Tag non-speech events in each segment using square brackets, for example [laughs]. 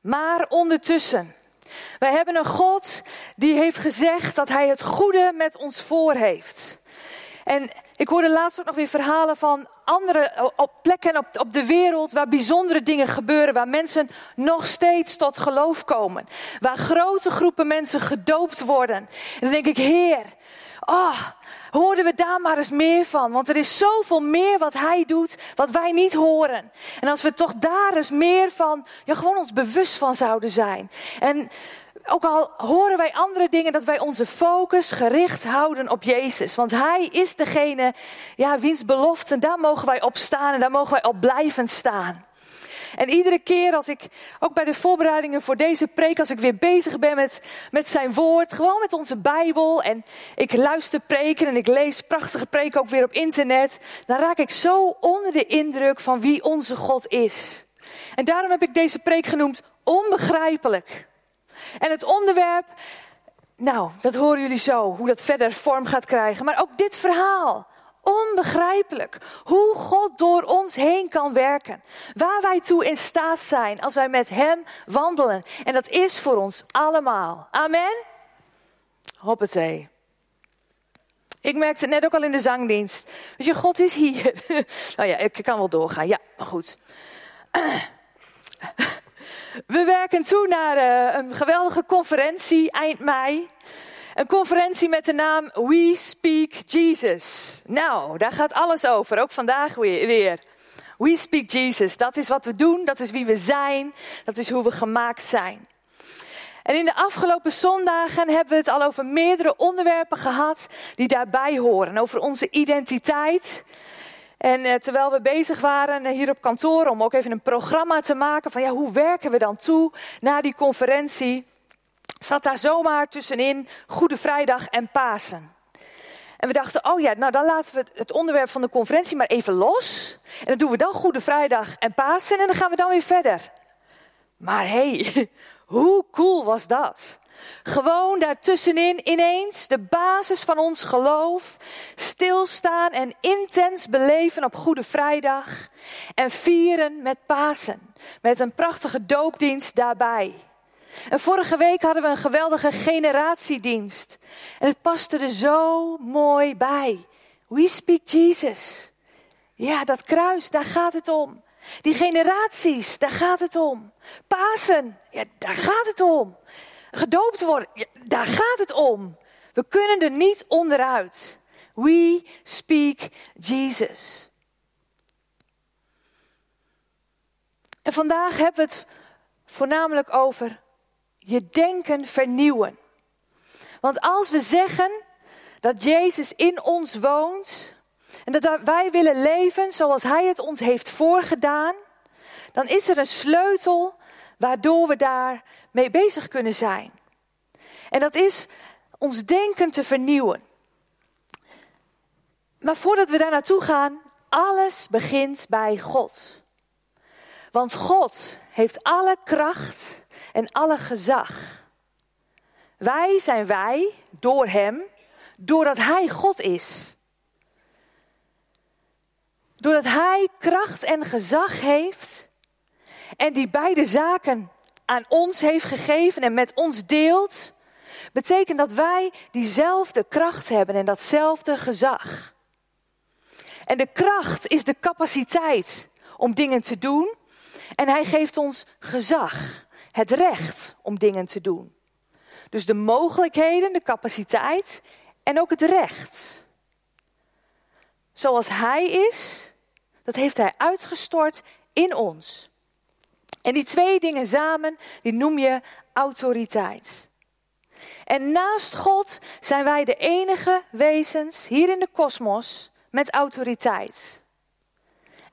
Maar ondertussen, wij hebben een God die heeft gezegd dat Hij het goede met ons voor heeft. En ik hoorde laatst ook nog weer verhalen van andere op plekken op, op de wereld waar bijzondere dingen gebeuren, waar mensen nog steeds tot geloof komen, waar grote groepen mensen gedoopt worden. En dan denk ik, Heer, oh, hoorden we daar maar eens meer van. Want er is zoveel meer wat Hij doet, wat wij niet horen. En als we toch daar eens meer van, ja, gewoon ons bewust van zouden zijn. En ook al horen wij andere dingen, dat wij onze focus gericht houden op Jezus. Want Hij is degene, ja, wiens beloften, daar mogen wij op staan en daar mogen wij op blijven staan. En iedere keer als ik, ook bij de voorbereidingen voor deze preek, als ik weer bezig ben met, met zijn woord, gewoon met onze Bijbel en ik luister preken en ik lees prachtige preken ook weer op internet, dan raak ik zo onder de indruk van wie onze God is. En daarom heb ik deze preek genoemd onbegrijpelijk. En het onderwerp, nou, dat horen jullie zo, hoe dat verder vorm gaat krijgen. Maar ook dit verhaal, onbegrijpelijk. Hoe God door ons heen kan werken. Waar wij toe in staat zijn als wij met Hem wandelen. En dat is voor ons allemaal. Amen? Hoppatee. Ik merkte het net ook al in de zangdienst. Weet je, God is hier. [laughs] nou ja, ik kan wel doorgaan. Ja, maar goed. We werken toe naar uh, een geweldige conferentie eind mei. Een conferentie met de naam We Speak Jesus. Nou, daar gaat alles over, ook vandaag weer. We Speak Jesus, dat is wat we doen, dat is wie we zijn, dat is hoe we gemaakt zijn. En in de afgelopen zondagen hebben we het al over meerdere onderwerpen gehad die daarbij horen. Over onze identiteit, en eh, terwijl we bezig waren eh, hier op kantoor om ook even een programma te maken van ja, hoe werken we dan toe na die conferentie, zat daar zomaar tussenin Goede Vrijdag en Pasen. En we dachten, oh ja, nou dan laten we het onderwerp van de conferentie maar even los. En dan doen we dan Goede Vrijdag en Pasen en dan gaan we dan weer verder. Maar hé, hey, [laughs] hoe cool was dat? Gewoon daartussenin ineens de basis van ons geloof. Stilstaan en intens beleven op Goede Vrijdag. En vieren met Pasen. Met een prachtige doopdienst daarbij. En vorige week hadden we een geweldige generatiedienst. En het paste er zo mooi bij. We speak Jesus. Ja, dat kruis, daar gaat het om. Die generaties, daar gaat het om. Pasen, ja, daar gaat het om gedoopt worden, daar gaat het om. We kunnen er niet onderuit. We speak Jesus. En vandaag hebben we het voornamelijk over je denken vernieuwen. Want als we zeggen dat Jezus in ons woont en dat wij willen leven zoals Hij het ons heeft voorgedaan, dan is er een sleutel waardoor we daar mee bezig kunnen zijn. En dat is ons denken te vernieuwen. Maar voordat we daar naartoe gaan, alles begint bij God. Want God heeft alle kracht en alle gezag. Wij zijn wij door Hem, doordat Hij God is. Doordat Hij kracht en gezag heeft en die beide zaken aan ons heeft gegeven en met ons deelt, betekent dat wij diezelfde kracht hebben en datzelfde gezag. En de kracht is de capaciteit om dingen te doen. En hij geeft ons gezag, het recht om dingen te doen. Dus de mogelijkheden, de capaciteit en ook het recht. Zoals hij is, dat heeft hij uitgestort in ons. En die twee dingen samen, die noem je autoriteit. En naast God zijn wij de enige wezens hier in de kosmos met autoriteit.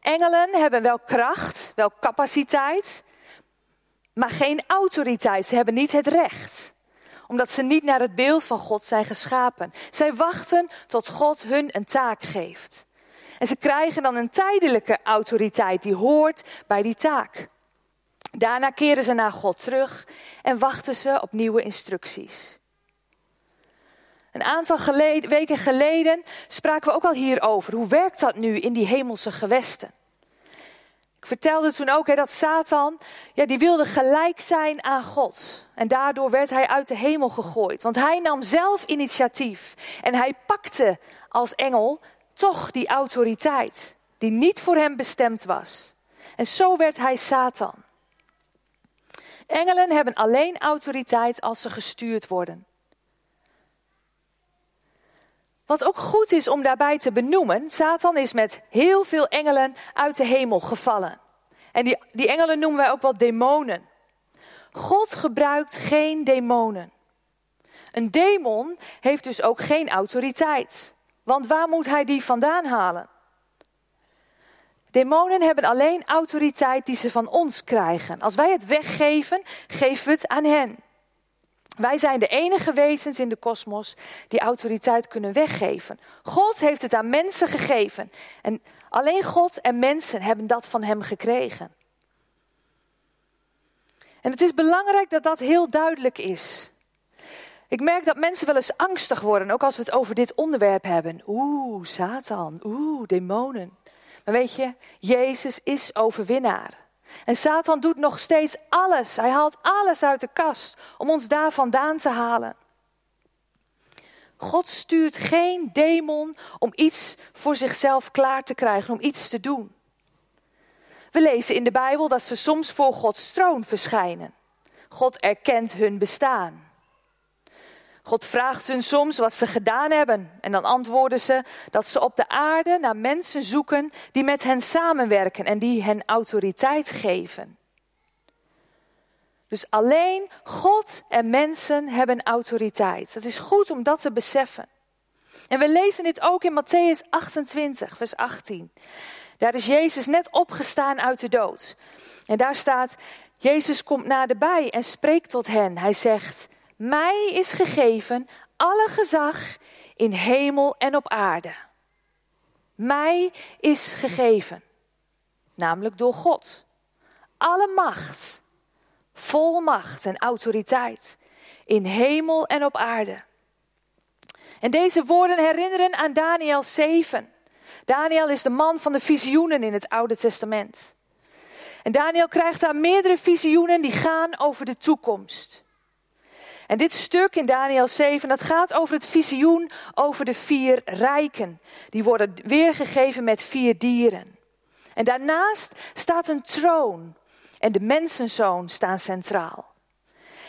Engelen hebben wel kracht, wel capaciteit, maar geen autoriteit. Ze hebben niet het recht omdat ze niet naar het beeld van God zijn geschapen. Zij wachten tot God hun een taak geeft. En ze krijgen dan een tijdelijke autoriteit die hoort bij die taak. Daarna keren ze naar God terug en wachten ze op nieuwe instructies. Een aantal weken geleden spraken we ook al hierover. Hoe werkt dat nu in die hemelse gewesten? Ik vertelde toen ook hè, dat Satan, ja, die wilde gelijk zijn aan God. En daardoor werd hij uit de hemel gegooid. Want hij nam zelf initiatief. En hij pakte als engel toch die autoriteit, die niet voor hem bestemd was. En zo werd hij Satan. Engelen hebben alleen autoriteit als ze gestuurd worden. Wat ook goed is om daarbij te benoemen, Satan is met heel veel engelen uit de hemel gevallen. En die, die engelen noemen wij ook wel demonen. God gebruikt geen demonen. Een demon heeft dus ook geen autoriteit. Want waar moet hij die vandaan halen? Demonen hebben alleen autoriteit die ze van ons krijgen. Als wij het weggeven, geven we het aan hen. Wij zijn de enige wezens in de kosmos die autoriteit kunnen weggeven. God heeft het aan mensen gegeven. En alleen God en mensen hebben dat van Hem gekregen. En het is belangrijk dat dat heel duidelijk is. Ik merk dat mensen wel eens angstig worden, ook als we het over dit onderwerp hebben. Oeh, Satan, oeh, demonen. Maar weet je, Jezus is overwinnaar. En Satan doet nog steeds alles. Hij haalt alles uit de kast om ons daar vandaan te halen. God stuurt geen demon om iets voor zichzelf klaar te krijgen, om iets te doen. We lezen in de Bijbel dat ze soms voor Gods troon verschijnen. God erkent hun bestaan. God vraagt hun soms wat ze gedaan hebben. En dan antwoorden ze dat ze op de aarde naar mensen zoeken die met hen samenwerken en die hen autoriteit geven. Dus alleen God en mensen hebben autoriteit. Het is goed om dat te beseffen. En we lezen dit ook in Matthäus 28, vers 18. Daar is Jezus net opgestaan uit de dood. En daar staat, Jezus komt naderbij en spreekt tot hen. Hij zegt, mij is gegeven alle gezag in hemel en op aarde. Mij is gegeven, namelijk door God. Alle macht, volmacht en autoriteit in hemel en op aarde. En deze woorden herinneren aan Daniel 7. Daniel is de man van de visioenen in het Oude Testament. En Daniel krijgt daar meerdere visioenen die gaan over de toekomst. En dit stuk in Daniel 7, dat gaat over het visioen over de vier rijken. Die worden weergegeven met vier dieren. En daarnaast staat een troon en de mensenzoon staan centraal.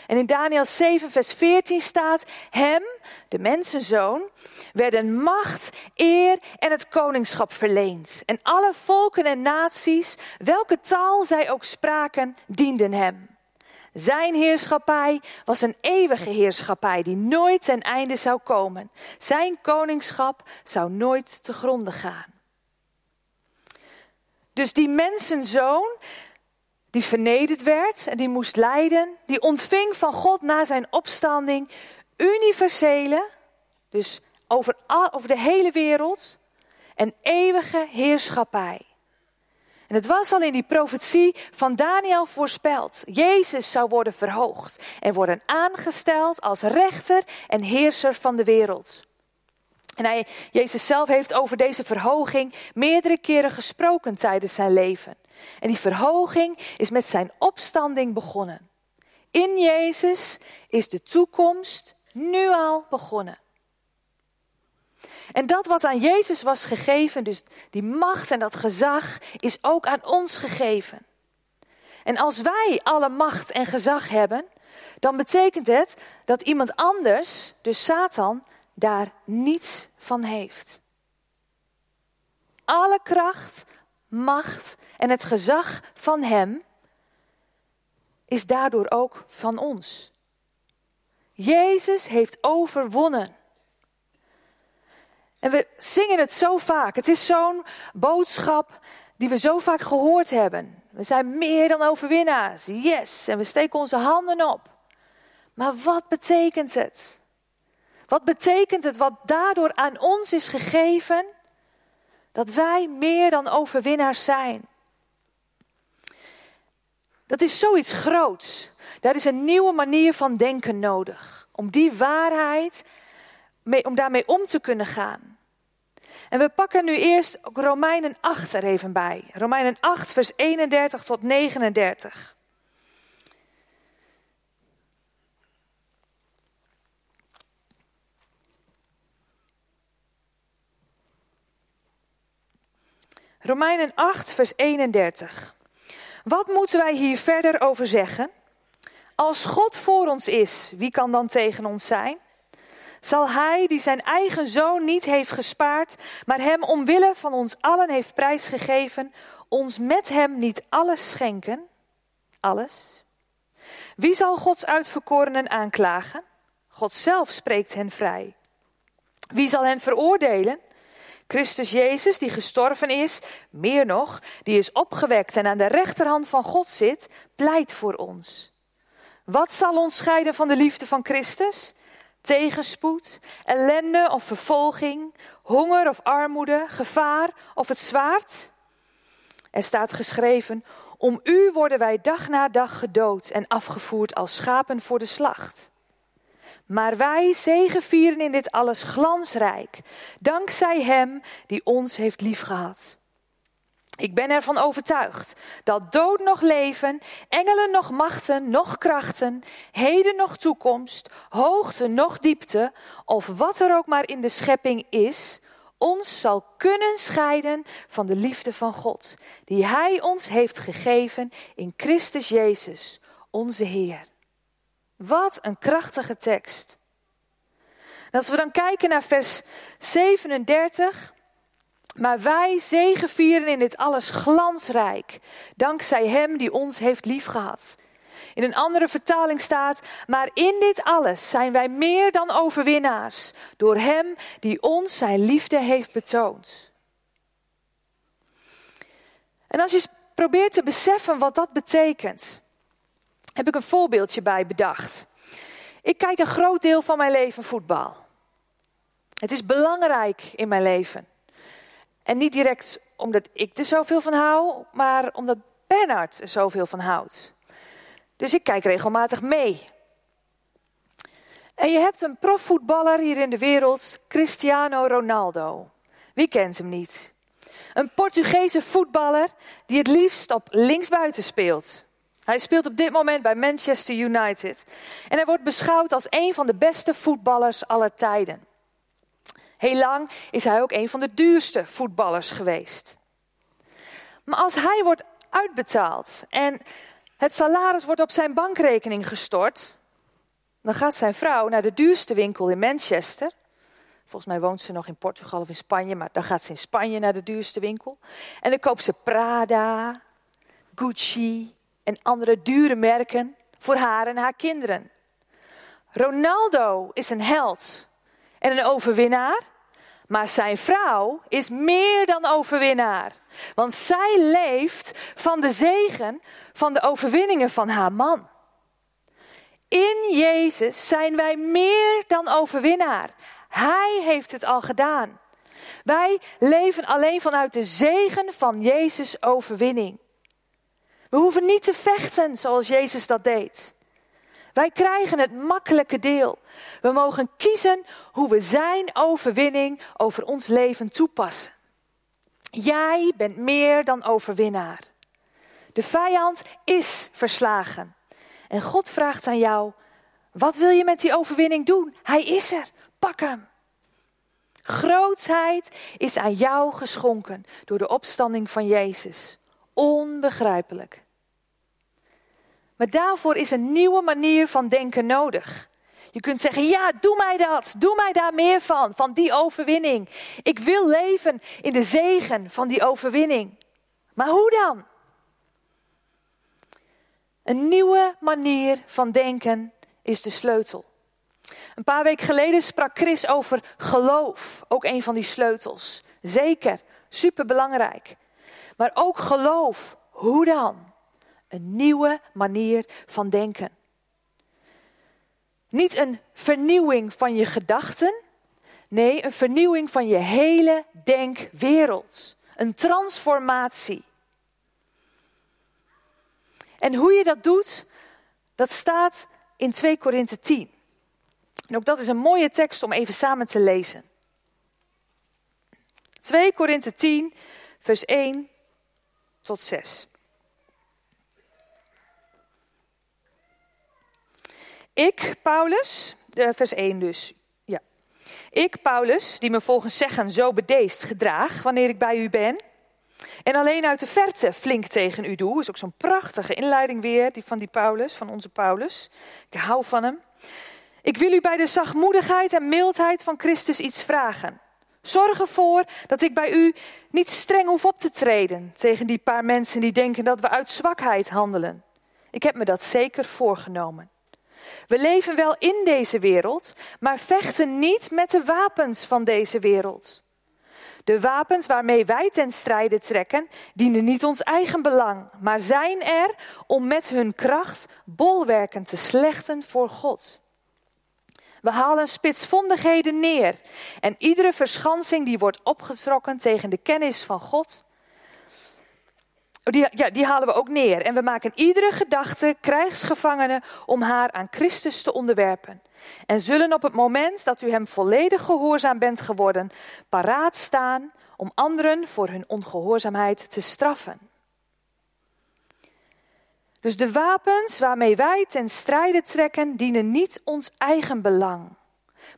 En in Daniel 7, vers 14 staat: Hem, de mensenzoon, werden macht, eer en het koningschap verleend. En alle volken en naties, welke taal zij ook spraken, dienden hem. Zijn heerschappij was een eeuwige heerschappij die nooit ten einde zou komen. Zijn koningschap zou nooit te gronden gaan. Dus die mensenzoon, die vernederd werd en die moest lijden, die ontving van God na zijn opstanding universele, dus over, over de hele wereld, een eeuwige heerschappij. En het was al in die profetie van Daniel voorspeld. Jezus zou worden verhoogd en worden aangesteld als rechter en heerser van de wereld. En hij, Jezus zelf heeft over deze verhoging meerdere keren gesproken tijdens zijn leven. En die verhoging is met zijn opstanding begonnen. In Jezus is de toekomst nu al begonnen. En dat wat aan Jezus was gegeven, dus die macht en dat gezag, is ook aan ons gegeven. En als wij alle macht en gezag hebben, dan betekent het dat iemand anders, dus Satan, daar niets van heeft. Alle kracht, macht en het gezag van Hem is daardoor ook van ons. Jezus heeft overwonnen. En we zingen het zo vaak. Het is zo'n boodschap die we zo vaak gehoord hebben. We zijn meer dan overwinnaars. Yes. En we steken onze handen op. Maar wat betekent het? Wat betekent het wat daardoor aan ons is gegeven? Dat wij meer dan overwinnaars zijn. Dat is zoiets groots. Daar is een nieuwe manier van denken nodig. Om die waarheid, om daarmee om te kunnen gaan. En we pakken nu eerst Romeinen 8 er even bij. Romeinen 8, vers 31 tot 39. Romeinen 8, vers 31. Wat moeten wij hier verder over zeggen? Als God voor ons is, wie kan dan tegen ons zijn? Zal Hij, die zijn eigen zoon niet heeft gespaard, maar Hem omwille van ons allen heeft prijsgegeven, ons met Hem niet alles schenken? Alles? Wie zal Gods uitverkorenen aanklagen? God zelf spreekt hen vrij. Wie zal hen veroordelen? Christus Jezus, die gestorven is, meer nog, die is opgewekt en aan de rechterhand van God zit, pleit voor ons. Wat zal ons scheiden van de liefde van Christus? Tegenspoed, ellende of vervolging, honger of armoede, gevaar of het zwaard? Er staat geschreven: Om u worden wij dag na dag gedood en afgevoerd als schapen voor de slacht. Maar wij zegevieren in dit alles glansrijk, dankzij Hem die ons heeft liefgehad. Ik ben ervan overtuigd dat dood nog leven, engelen nog machten, nog krachten, heden nog toekomst, hoogte nog diepte, of wat er ook maar in de schepping is, ons zal kunnen scheiden van de liefde van God, die Hij ons heeft gegeven in Christus Jezus, onze Heer. Wat een krachtige tekst. Als we dan kijken naar vers 37. Maar wij zegevieren in dit alles glansrijk, dankzij Hem die ons heeft liefgehad. In een andere vertaling staat, maar in dit alles zijn wij meer dan overwinnaars, door Hem die ons zijn liefde heeft betoond. En als je probeert te beseffen wat dat betekent, heb ik een voorbeeldje bij bedacht. Ik kijk een groot deel van mijn leven voetbal. Het is belangrijk in mijn leven. En niet direct omdat ik er zoveel van hou, maar omdat Bernard er zoveel van houdt. Dus ik kijk regelmatig mee. En je hebt een profvoetballer hier in de wereld, Cristiano Ronaldo. Wie kent hem niet? Een Portugese voetballer die het liefst op linksbuiten speelt. Hij speelt op dit moment bij Manchester United. En hij wordt beschouwd als een van de beste voetballers aller tijden. Heel lang is hij ook een van de duurste voetballers geweest. Maar als hij wordt uitbetaald en het salaris wordt op zijn bankrekening gestort, dan gaat zijn vrouw naar de duurste winkel in Manchester. Volgens mij woont ze nog in Portugal of in Spanje, maar dan gaat ze in Spanje naar de duurste winkel. En dan koopt ze Prada, Gucci, en andere dure merken voor haar en haar kinderen. Ronaldo is een held en een overwinnaar, maar zijn vrouw is meer dan overwinnaar. Want zij leeft van de zegen van de overwinningen van haar man. In Jezus zijn wij meer dan overwinnaar. Hij heeft het al gedaan. Wij leven alleen vanuit de zegen van Jezus' overwinning. We hoeven niet te vechten zoals Jezus dat deed. Wij krijgen het makkelijke deel. We mogen kiezen hoe we Zijn overwinning over ons leven toepassen. Jij bent meer dan overwinnaar. De vijand is verslagen. En God vraagt aan jou: wat wil je met die overwinning doen? Hij is er. Pak hem. Grootheid is aan jou geschonken door de opstanding van Jezus. Onbegrijpelijk. Maar daarvoor is een nieuwe manier van denken nodig. Je kunt zeggen, ja, doe mij dat. Doe mij daar meer van, van die overwinning. Ik wil leven in de zegen van die overwinning. Maar hoe dan? Een nieuwe manier van denken is de sleutel. Een paar weken geleden sprak Chris over geloof, ook een van die sleutels. Zeker, superbelangrijk. Maar ook geloof, hoe dan? Een nieuwe manier van denken. Niet een vernieuwing van je gedachten, nee, een vernieuwing van je hele denkwereld. Een transformatie. En hoe je dat doet, dat staat in 2 Korinthe 10. En ook dat is een mooie tekst om even samen te lezen. 2 Korinthe 10, vers 1 tot 6. Ik, Paulus, vers 1 dus. Ja. Ik, Paulus, die me volgens zeggen zo bedeesd gedraag wanneer ik bij u ben. En alleen uit de verte flink tegen u doe. Is ook zo'n prachtige inleiding weer, die van die Paulus, van onze Paulus. Ik hou van hem. Ik wil u bij de zachtmoedigheid en mildheid van Christus iets vragen. Zorg ervoor dat ik bij u niet streng hoef op te treden tegen die paar mensen die denken dat we uit zwakheid handelen. Ik heb me dat zeker voorgenomen. We leven wel in deze wereld, maar vechten niet met de wapens van deze wereld. De wapens waarmee wij ten strijde trekken, dienen niet ons eigen belang, maar zijn er om met hun kracht bolwerken te slechten voor God. We halen spitsvondigheden neer en iedere verschansing die wordt opgetrokken tegen de kennis van God, die, ja, die halen we ook neer. En we maken iedere gedachte krijgsgevangene om haar aan Christus te onderwerpen. En zullen op het moment dat u hem volledig gehoorzaam bent geworden, paraat staan om anderen voor hun ongehoorzaamheid te straffen. Dus de wapens waarmee wij ten strijde trekken, dienen niet ons eigen belang,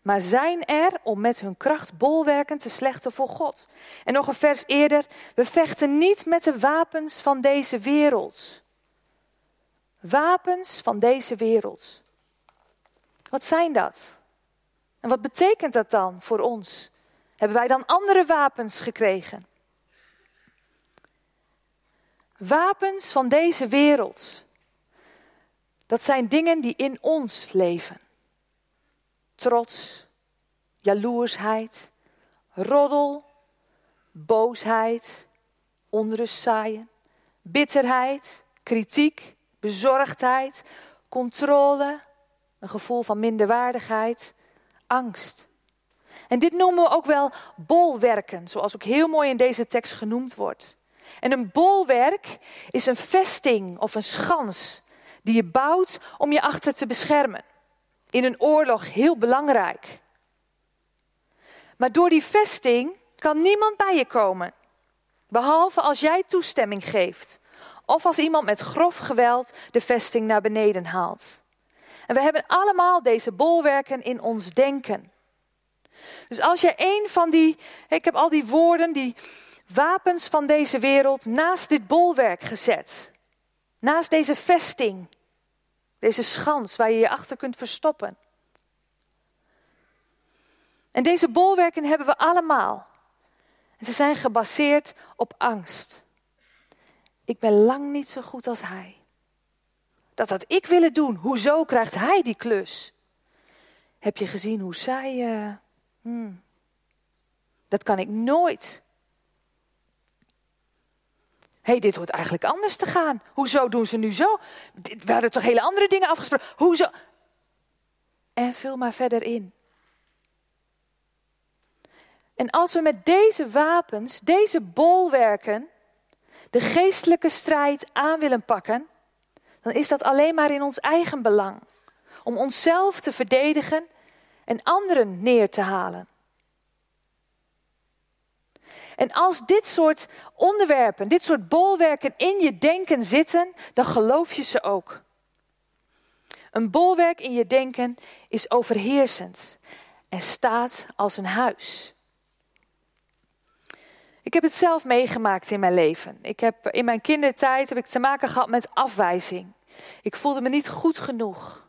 maar zijn er om met hun kracht bolwerken te slechten voor God. En nog een vers eerder, we vechten niet met de wapens van deze wereld. Wapens van deze wereld. Wat zijn dat? En wat betekent dat dan voor ons? Hebben wij dan andere wapens gekregen? Wapens van deze wereld. Dat zijn dingen die in ons leven. Trots, jaloersheid, roddel, boosheid, onrust zaaien, bitterheid, kritiek, bezorgdheid, controle, een gevoel van minderwaardigheid, angst. En dit noemen we ook wel bolwerken, zoals ook heel mooi in deze tekst genoemd wordt. En een bolwerk is een vesting of een schans die je bouwt om je achter te beschermen. In een oorlog heel belangrijk. Maar door die vesting kan niemand bij je komen. Behalve als jij toestemming geeft. Of als iemand met grof geweld de vesting naar beneden haalt. En we hebben allemaal deze bolwerken in ons denken. Dus als je een van die, ik heb al die woorden, die wapens van deze wereld naast dit bolwerk gezet. Naast deze vesting. Deze schans waar je je achter kunt verstoppen. En deze bolwerken hebben we allemaal. En ze zijn gebaseerd op angst. Ik ben lang niet zo goed als hij. Dat had ik willen doen. Hoezo krijgt hij die klus? Heb je gezien hoe zij. Uh, hmm, dat kan ik nooit hey, dit hoort eigenlijk anders te gaan. Hoezo doen ze nu zo? We hadden toch hele andere dingen afgesproken. Hoezo? En vul maar verder in. En als we met deze wapens, deze bolwerken, de geestelijke strijd aan willen pakken, dan is dat alleen maar in ons eigen belang. Om onszelf te verdedigen en anderen neer te halen. En als dit soort onderwerpen, dit soort bolwerken in je denken zitten, dan geloof je ze ook. Een bolwerk in je denken is overheersend en staat als een huis. Ik heb het zelf meegemaakt in mijn leven. Ik heb, in mijn kindertijd heb ik te maken gehad met afwijzing. Ik voelde me niet goed genoeg.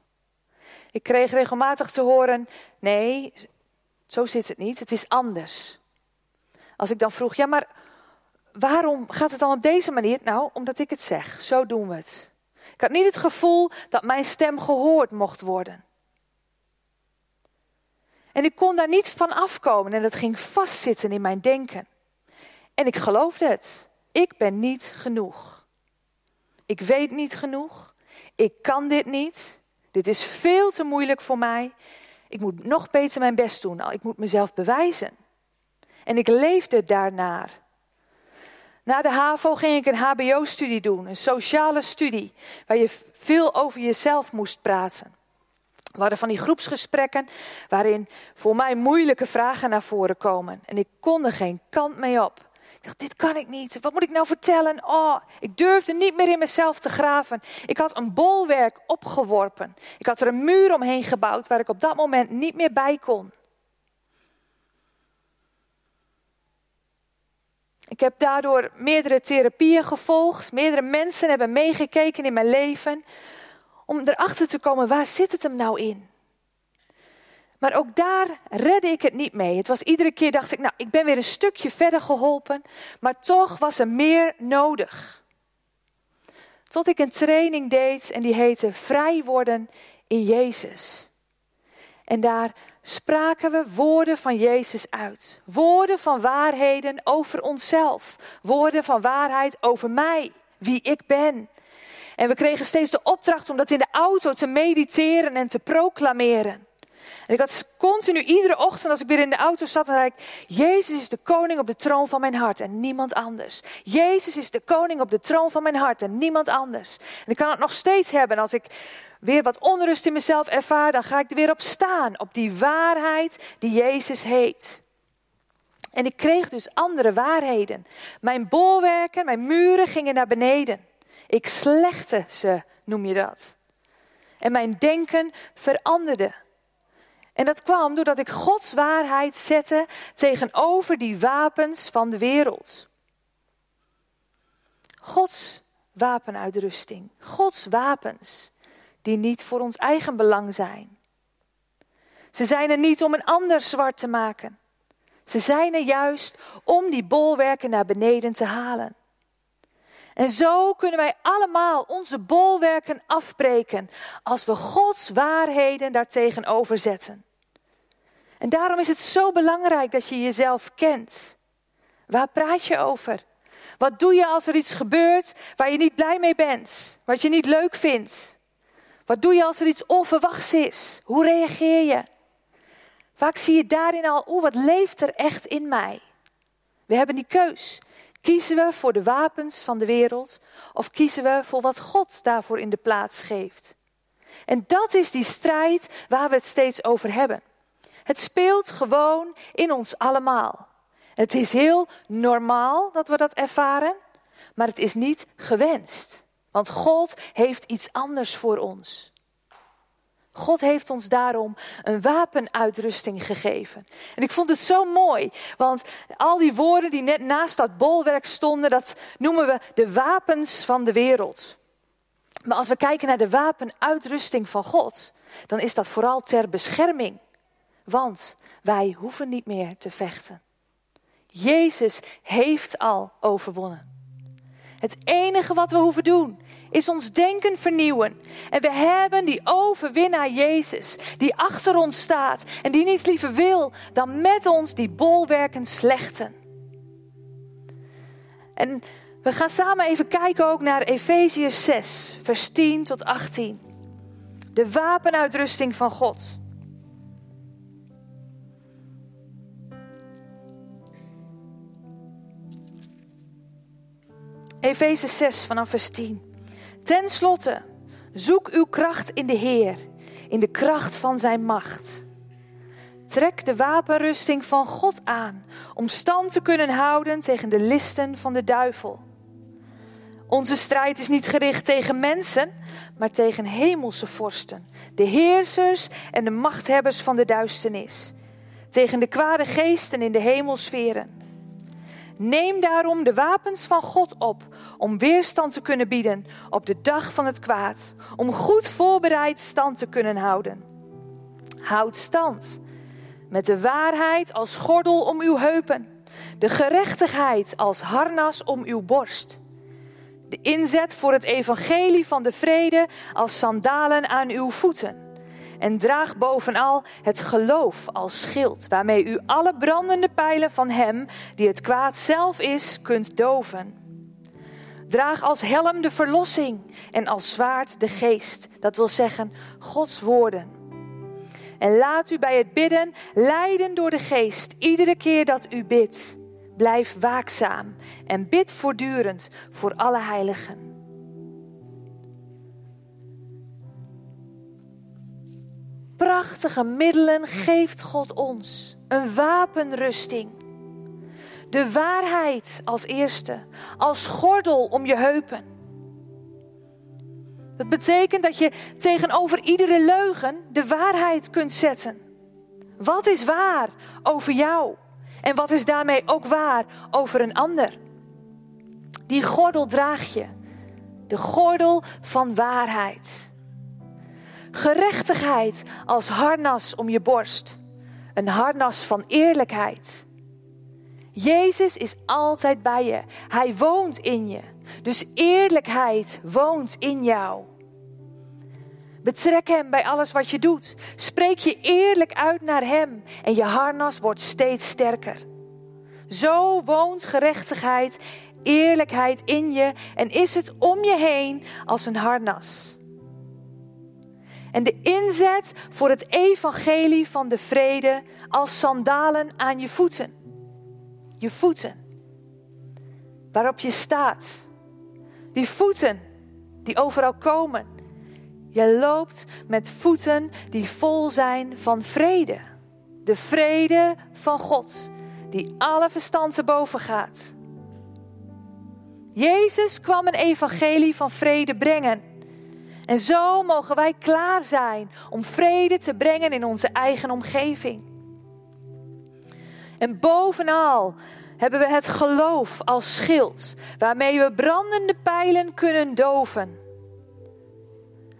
Ik kreeg regelmatig te horen: nee, zo zit het niet, het is anders. Als ik dan vroeg, ja, maar waarom gaat het dan op deze manier? Nou, omdat ik het zeg. Zo doen we het. Ik had niet het gevoel dat mijn stem gehoord mocht worden. En ik kon daar niet van afkomen en dat ging vastzitten in mijn denken. En ik geloofde het. Ik ben niet genoeg. Ik weet niet genoeg. Ik kan dit niet. Dit is veel te moeilijk voor mij. Ik moet nog beter mijn best doen. Ik moet mezelf bewijzen. En ik leefde daarnaar. Na de HAVO ging ik een HBO-studie doen, een sociale studie, waar je veel over jezelf moest praten. We hadden van die groepsgesprekken waarin voor mij moeilijke vragen naar voren komen. En ik kon er geen kant mee op. Ik dacht, dit kan ik niet. Wat moet ik nou vertellen? Oh, ik durfde niet meer in mezelf te graven. Ik had een bolwerk opgeworpen. Ik had er een muur omheen gebouwd waar ik op dat moment niet meer bij kon. Ik heb daardoor meerdere therapieën gevolgd. Meerdere mensen hebben meegekeken in mijn leven. Om erachter te komen, waar zit het hem nou in? Maar ook daar redde ik het niet mee. Het was iedere keer dacht ik, nou, ik ben weer een stukje verder geholpen, maar toch was er meer nodig. Tot ik een training deed en die heette Vrij worden in Jezus. En daar spraken we woorden van Jezus uit. Woorden van waarheden over onszelf. Woorden van waarheid over mij, wie ik ben. En we kregen steeds de opdracht om dat in de auto te mediteren en te proclameren. En ik had continu iedere ochtend als ik weer in de auto zat, dan zei ik, Jezus is de koning op de troon van mijn hart en niemand anders. Jezus is de koning op de troon van mijn hart en niemand anders. En ik kan het nog steeds hebben als ik weer wat onrust in mezelf ervaar, dan ga ik er weer op staan, op die waarheid die Jezus heet. En ik kreeg dus andere waarheden. Mijn bolwerken, mijn muren gingen naar beneden. Ik slechte ze, noem je dat. En mijn denken veranderde. En dat kwam doordat ik Gods waarheid zette tegenover die wapens van de wereld. Gods wapenuitrusting, Gods wapens, die niet voor ons eigen belang zijn. Ze zijn er niet om een ander zwart te maken. Ze zijn er juist om die bolwerken naar beneden te halen. En zo kunnen wij allemaal onze bolwerken afbreken als we Gods waarheden daartegenover zetten. En daarom is het zo belangrijk dat je jezelf kent. Waar praat je over? Wat doe je als er iets gebeurt waar je niet blij mee bent, wat je niet leuk vindt? Wat doe je als er iets onverwachts is? Hoe reageer je? Vaak zie je daarin al, oeh, wat leeft er echt in mij? We hebben die keus. Kiezen we voor de wapens van de wereld of kiezen we voor wat God daarvoor in de plaats geeft? En dat is die strijd waar we het steeds over hebben. Het speelt gewoon in ons allemaal. Het is heel normaal dat we dat ervaren, maar het is niet gewenst. Want God heeft iets anders voor ons. God heeft ons daarom een wapenuitrusting gegeven. En ik vond het zo mooi, want al die woorden die net naast dat bolwerk stonden, dat noemen we de wapens van de wereld. Maar als we kijken naar de wapenuitrusting van God, dan is dat vooral ter bescherming. Want wij hoeven niet meer te vechten. Jezus heeft al overwonnen. Het enige wat we hoeven doen is ons denken vernieuwen. En we hebben die overwinnaar Jezus, die achter ons staat en die niets liever wil dan met ons die bolwerken slechten. En we gaan samen even kijken ook naar Efeziërs 6, vers 10 tot 18. De wapenuitrusting van God. Efeze 6 vanaf vers 10. Ten slotte, zoek uw kracht in de Heer, in de kracht van zijn macht. Trek de wapenrusting van God aan om stand te kunnen houden tegen de listen van de duivel. Onze strijd is niet gericht tegen mensen, maar tegen hemelse vorsten, de heersers en de machthebbers van de duisternis, tegen de kwade geesten in de hemelsferen. Neem daarom de wapens van God op om weerstand te kunnen bieden op de dag van het kwaad, om goed voorbereid stand te kunnen houden. Houd stand met de waarheid als gordel om uw heupen, de gerechtigheid als harnas om uw borst. De inzet voor het evangelie van de vrede als sandalen aan uw voeten en draag bovenal het geloof als schild, waarmee u alle brandende pijlen van Hem, die het kwaad zelf is, kunt doven. Draag als helm de verlossing en als zwaard de geest, dat wil zeggen Gods woorden. En laat u bij het bidden leiden door de geest, iedere keer dat u bidt. Blijf waakzaam en bid voortdurend voor alle heiligen. Prachtige middelen geeft God ons. Een wapenrusting. De waarheid als eerste, als gordel om je heupen. Dat betekent dat je tegenover iedere leugen de waarheid kunt zetten. Wat is waar over jou? En wat is daarmee ook waar over een ander? Die gordel draag je. De gordel van waarheid. Gerechtigheid als harnas om je borst. Een harnas van eerlijkheid. Jezus is altijd bij je. Hij woont in je. Dus eerlijkheid woont in jou. Betrek Hem bij alles wat je doet. Spreek je eerlijk uit naar Hem en je harnas wordt steeds sterker. Zo woont gerechtigheid, eerlijkheid in je en is het om je heen als een harnas. En de inzet voor het evangelie van de vrede als sandalen aan je voeten. Je voeten. Waarop je staat. Die voeten die overal komen. Je loopt met voeten die vol zijn van vrede. De vrede van God, die alle verstand te boven gaat. Jezus kwam een evangelie van vrede brengen. En zo mogen wij klaar zijn om vrede te brengen in onze eigen omgeving. En bovenal hebben we het geloof als schild, waarmee we brandende pijlen kunnen doven.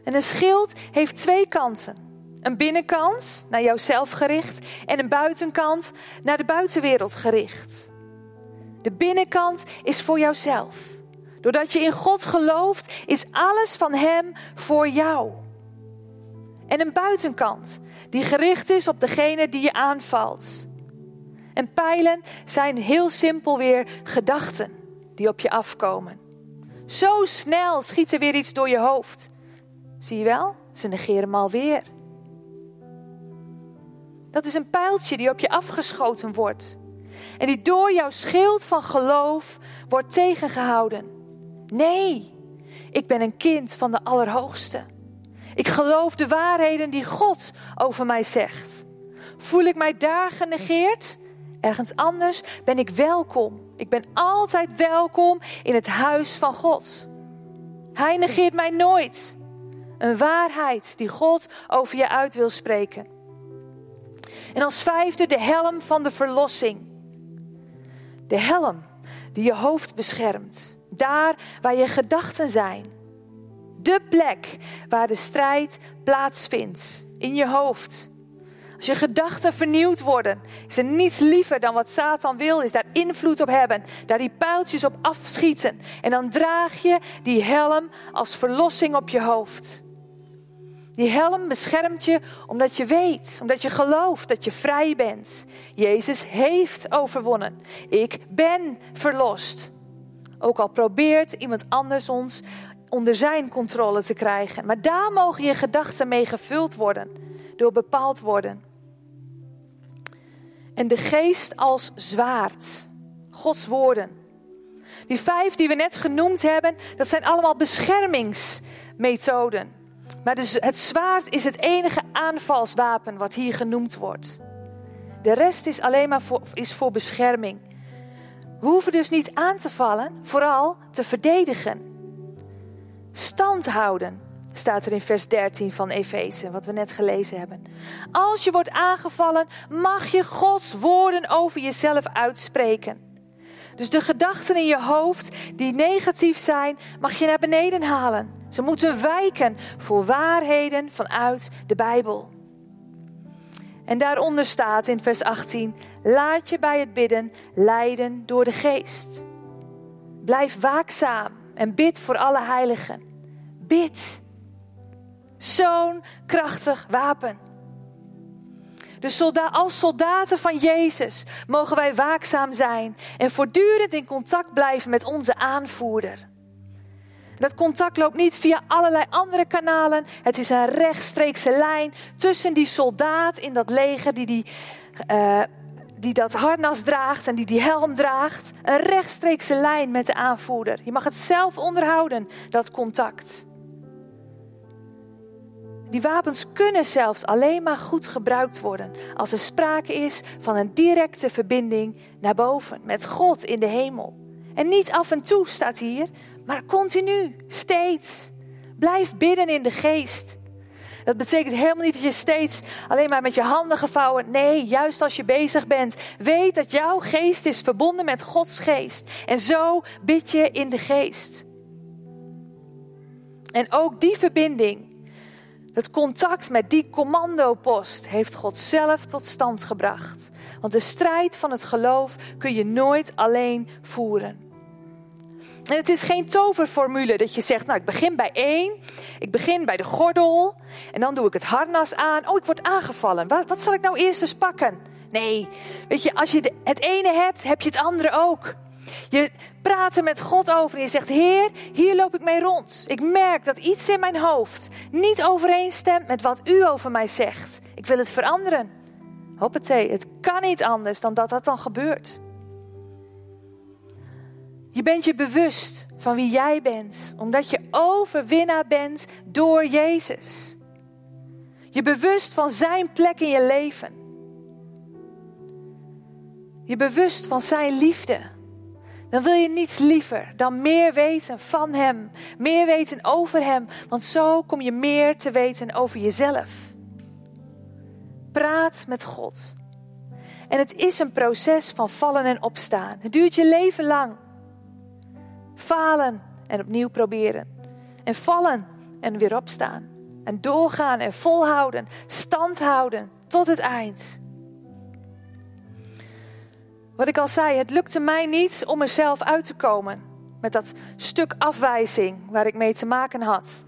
En een schild heeft twee kanten. Een binnenkant naar jouzelf gericht en een buitenkant naar de buitenwereld gericht. De binnenkant is voor jouzelf. Doordat je in God gelooft, is alles van Hem voor jou. En een buitenkant die gericht is op degene die je aanvalt. En pijlen zijn heel simpel weer gedachten die op je afkomen. Zo snel schiet er weer iets door je hoofd. Zie je wel? Ze negeren hem alweer. Dat is een pijltje die op je afgeschoten wordt. En die door jouw schild van geloof wordt tegengehouden. Nee, ik ben een kind van de Allerhoogste. Ik geloof de waarheden die God over mij zegt. Voel ik mij daar genegeerd? Ergens anders ben ik welkom. Ik ben altijd welkom in het huis van God. Hij negeert mij nooit. Een waarheid die God over je uit wil spreken. En als vijfde de helm van de verlossing. De helm die je hoofd beschermt. Daar waar je gedachten zijn. De plek waar de strijd plaatsvindt. In je hoofd. Als je gedachten vernieuwd worden, is er niets liever dan wat Satan wil, is daar invloed op hebben, daar die pijltjes op afschieten. En dan draag je die helm als verlossing op je hoofd. Die helm beschermt je omdat je weet, omdat je gelooft dat je vrij bent. Jezus heeft overwonnen. Ik ben verlost. Ook al probeert iemand anders ons onder zijn controle te krijgen. Maar daar mogen je gedachten mee gevuld worden, door bepaald worden. En de geest als zwaard, Gods woorden. Die vijf die we net genoemd hebben, dat zijn allemaal beschermingsmethoden. Maar dus het zwaard is het enige aanvalswapen wat hier genoemd wordt. De rest is alleen maar voor, is voor bescherming. We hoeven dus niet aan te vallen, vooral te verdedigen. Stand houden, staat er in vers 13 van Efeze, wat we net gelezen hebben. Als je wordt aangevallen, mag je Gods woorden over jezelf uitspreken. Dus de gedachten in je hoofd die negatief zijn, mag je naar beneden halen. Ze moeten wijken voor waarheden vanuit de Bijbel. En daaronder staat in vers 18: Laat je bij het bidden leiden door de geest. Blijf waakzaam en bid voor alle heiligen. Bid. Zo'n krachtig wapen. Dus als soldaten van Jezus mogen wij waakzaam zijn en voortdurend in contact blijven met onze aanvoerder. Dat contact loopt niet via allerlei andere kanalen. Het is een rechtstreekse lijn tussen die soldaat in dat leger die, die, uh, die dat harnas draagt en die die helm draagt. Een rechtstreekse lijn met de aanvoerder. Je mag het zelf onderhouden, dat contact. Die wapens kunnen zelfs alleen maar goed gebruikt worden als er sprake is van een directe verbinding naar boven, met God in de hemel. En niet af en toe staat hier, maar continu, steeds. Blijf bidden in de geest. Dat betekent helemaal niet dat je steeds alleen maar met je handen gevouwen. Nee, juist als je bezig bent, weet dat jouw geest is verbonden met Gods geest. En zo bid je in de geest. En ook die verbinding het contact met die commandopost heeft God zelf tot stand gebracht. Want de strijd van het geloof kun je nooit alleen voeren. En het is geen toverformule dat je zegt, nou ik begin bij één, ik begin bij de gordel en dan doe ik het harnas aan. Oh, ik word aangevallen. Wat, wat zal ik nou eerst eens pakken? Nee, weet je, als je het ene hebt, heb je het andere ook. Je praat er met God over en je zegt: Heer, hier loop ik mee rond. Ik merk dat iets in mijn hoofd niet overeenstemt met wat u over mij zegt. Ik wil het veranderen. Hoppatee, het kan niet anders dan dat dat dan gebeurt. Je bent je bewust van wie jij bent, omdat je overwinnaar bent door Jezus. Je bewust van zijn plek in je leven. Je bewust van zijn liefde dan wil je niets liever dan meer weten van Hem, meer weten over Hem, want zo kom je meer te weten over jezelf. Praat met God. En het is een proces van vallen en opstaan. Het duurt je leven lang. Falen en opnieuw proberen. En vallen en weer opstaan. En doorgaan en volhouden, stand houden tot het eind. Wat ik al zei, het lukte mij niet om mezelf uit te komen met dat stuk afwijzing waar ik mee te maken had.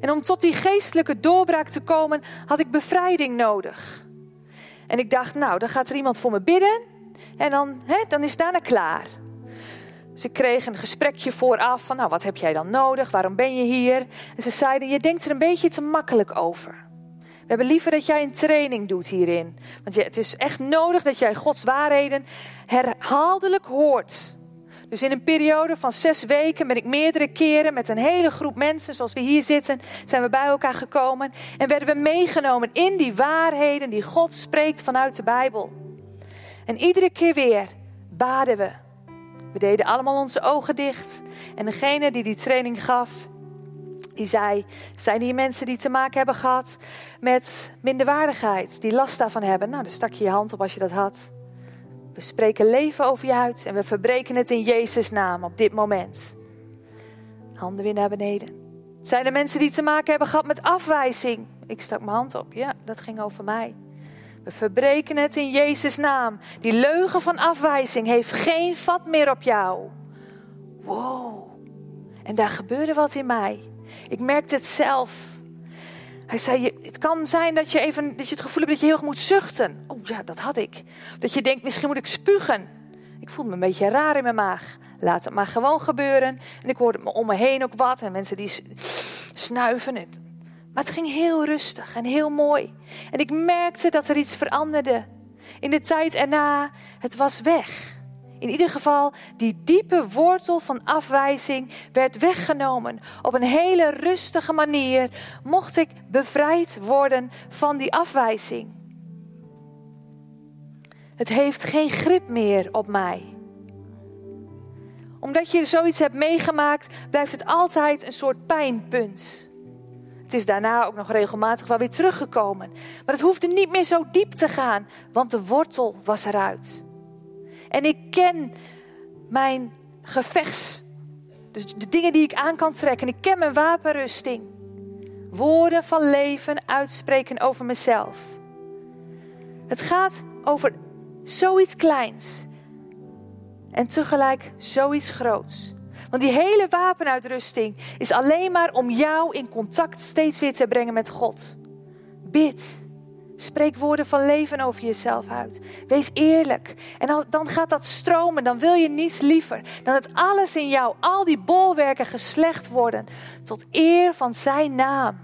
En om tot die geestelijke doorbraak te komen, had ik bevrijding nodig. En ik dacht, nou, dan gaat er iemand voor me bidden en dan, hè, dan is daarna klaar. Ik kreeg een gesprekje vooraf van, nou, wat heb jij dan nodig? Waarom ben je hier? En ze zeiden, je denkt er een beetje te makkelijk over. We hebben liever dat jij een training doet hierin. Want het is echt nodig dat jij Gods waarheden herhaaldelijk hoort. Dus in een periode van zes weken ben ik meerdere keren met een hele groep mensen, zoals we hier zitten, zijn we bij elkaar gekomen. En werden we meegenomen in die waarheden die God spreekt vanuit de Bijbel. En iedere keer weer baden we. We deden allemaal onze ogen dicht. En degene die die training gaf, die zei: Zijn hier mensen die te maken hebben gehad met minderwaardigheid, die last daarvan hebben? Nou, dan stak je je hand op als je dat had. We spreken leven over je uit en we verbreken het in Jezus' naam op dit moment. Handen weer naar beneden. Zijn er mensen die te maken hebben gehad met afwijzing? Ik stak mijn hand op. Ja, dat ging over mij. We verbreken het in Jezus' naam. Die leugen van afwijzing heeft geen vat meer op jou. Wow. En daar gebeurde wat in mij. Ik merkte het zelf. Hij zei, het kan zijn dat je, even, dat je het gevoel hebt dat je heel erg moet zuchten. Oh ja, dat had ik. Dat je denkt, misschien moet ik spugen. Ik voelde me een beetje raar in mijn maag. Laat het maar gewoon gebeuren. En ik hoorde om me heen ook wat. En mensen die snuiven. Maar het ging heel rustig en heel mooi. En ik merkte dat er iets veranderde. In de tijd erna, het was weg. In ieder geval, die diepe wortel van afwijzing werd weggenomen. Op een hele rustige manier mocht ik bevrijd worden van die afwijzing. Het heeft geen grip meer op mij. Omdat je zoiets hebt meegemaakt, blijft het altijd een soort pijnpunt. Het is daarna ook nog regelmatig wel weer teruggekomen. Maar het hoefde niet meer zo diep te gaan, want de wortel was eruit. En ik ken mijn gevechts. Dus de dingen die ik aan kan trekken. Ik ken mijn wapenrusting. Woorden van leven uitspreken over mezelf. Het gaat over zoiets kleins. En tegelijk zoiets groots. Want die hele wapenuitrusting is alleen maar om jou in contact steeds weer te brengen met God. Bid. Spreek woorden van leven over jezelf uit. Wees eerlijk. En dan gaat dat stromen. Dan wil je niets liever dan dat alles in jou, al die bolwerken geslecht worden. Tot eer van zijn naam.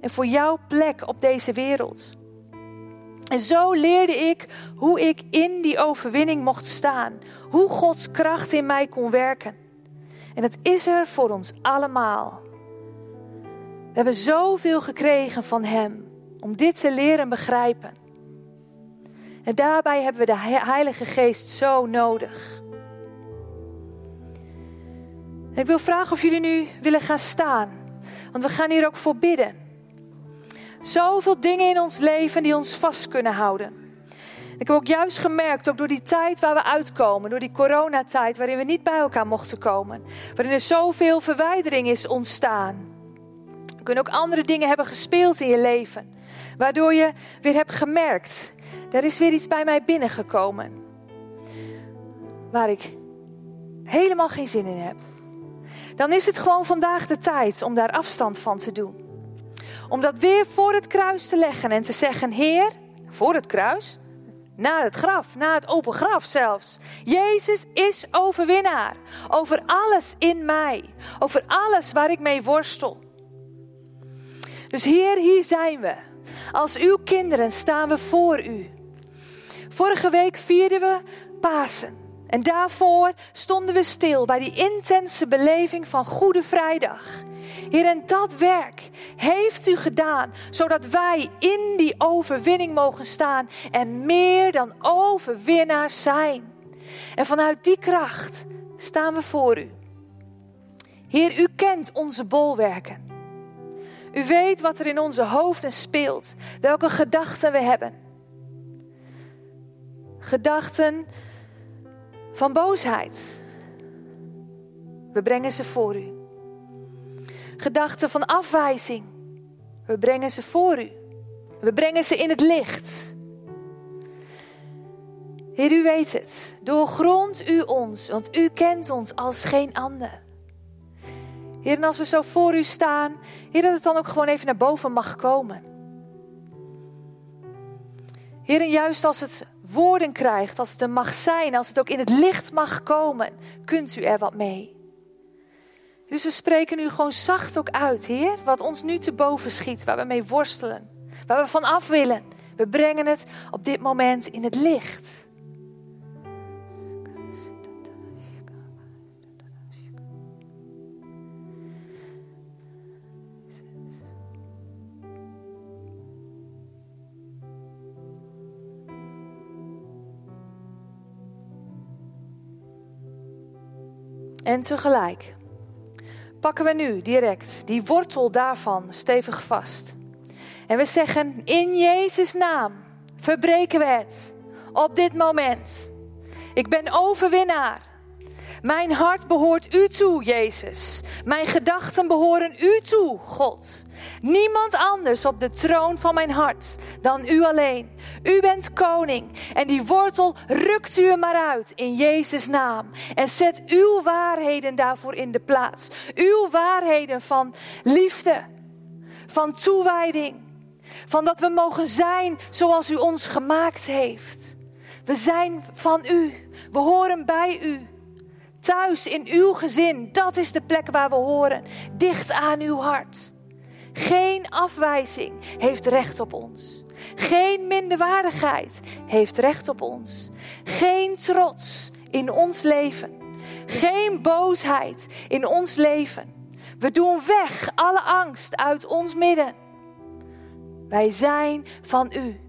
En voor jouw plek op deze wereld. En zo leerde ik hoe ik in die overwinning mocht staan. Hoe Gods kracht in mij kon werken. En het is er voor ons allemaal. We hebben zoveel gekregen van Hem om dit te leren begrijpen. En daarbij hebben we de Heilige Geest zo nodig. En ik wil vragen of jullie nu willen gaan staan. Want we gaan hier ook voor bidden. Zoveel dingen in ons leven die ons vast kunnen houden. Ik heb ook juist gemerkt, ook door die tijd waar we uitkomen, door die coronatijd waarin we niet bij elkaar mochten komen, waarin er zoveel verwijdering is ontstaan. Er kunnen ook andere dingen hebben gespeeld in je leven, waardoor je weer hebt gemerkt, er is weer iets bij mij binnengekomen, waar ik helemaal geen zin in heb. Dan is het gewoon vandaag de tijd om daar afstand van te doen. Om dat weer voor het kruis te leggen en te zeggen: Heer, voor het kruis, na het graf, na het open graf zelfs. Jezus is overwinnaar over alles in mij, over alles waar ik mee worstel. Dus Heer, hier zijn we. Als uw kinderen staan we voor u. Vorige week vierden we Pasen. En daarvoor stonden we stil bij die intense beleving van Goede Vrijdag. Heer, en dat werk heeft u gedaan, zodat wij in die overwinning mogen staan en meer dan overwinnaars zijn. En vanuit die kracht staan we voor u. Heer, u kent onze bolwerken. U weet wat er in onze hoofden speelt, welke gedachten we hebben. Gedachten van boosheid. We brengen ze voor u. Gedachten van afwijzing. We brengen ze voor u. We brengen ze in het licht. Heer, u weet het. Doorgrond u ons, want u kent ons als geen ander. Heer, en als we zo voor u staan, Heer, dat het dan ook gewoon even naar boven mag komen. Heer, en juist als het woorden krijgt, als het er mag zijn, als het ook in het licht mag komen, kunt u er wat mee. Dus we spreken nu gewoon zacht ook uit, Heer, wat ons nu te boven schiet, waar we mee worstelen, waar we van af willen. We brengen het op dit moment in het licht. En tegelijk pakken we nu direct die wortel daarvan stevig vast. En we zeggen, in Jezus' naam verbreken we het op dit moment. Ik ben overwinnaar. Mijn hart behoort u toe, Jezus. Mijn gedachten behoren u toe, God. Niemand anders op de troon van mijn hart dan u alleen. U bent koning en die wortel rukt u er maar uit in Jezus' naam. En zet uw waarheden daarvoor in de plaats. Uw waarheden van liefde, van toewijding, van dat we mogen zijn zoals u ons gemaakt heeft. We zijn van u, we horen bij u. Thuis in uw gezin, dat is de plek waar we horen, dicht aan uw hart. Geen afwijzing heeft recht op ons. Geen minderwaardigheid heeft recht op ons. Geen trots in ons leven. Geen boosheid in ons leven. We doen weg alle angst uit ons midden. Wij zijn van u.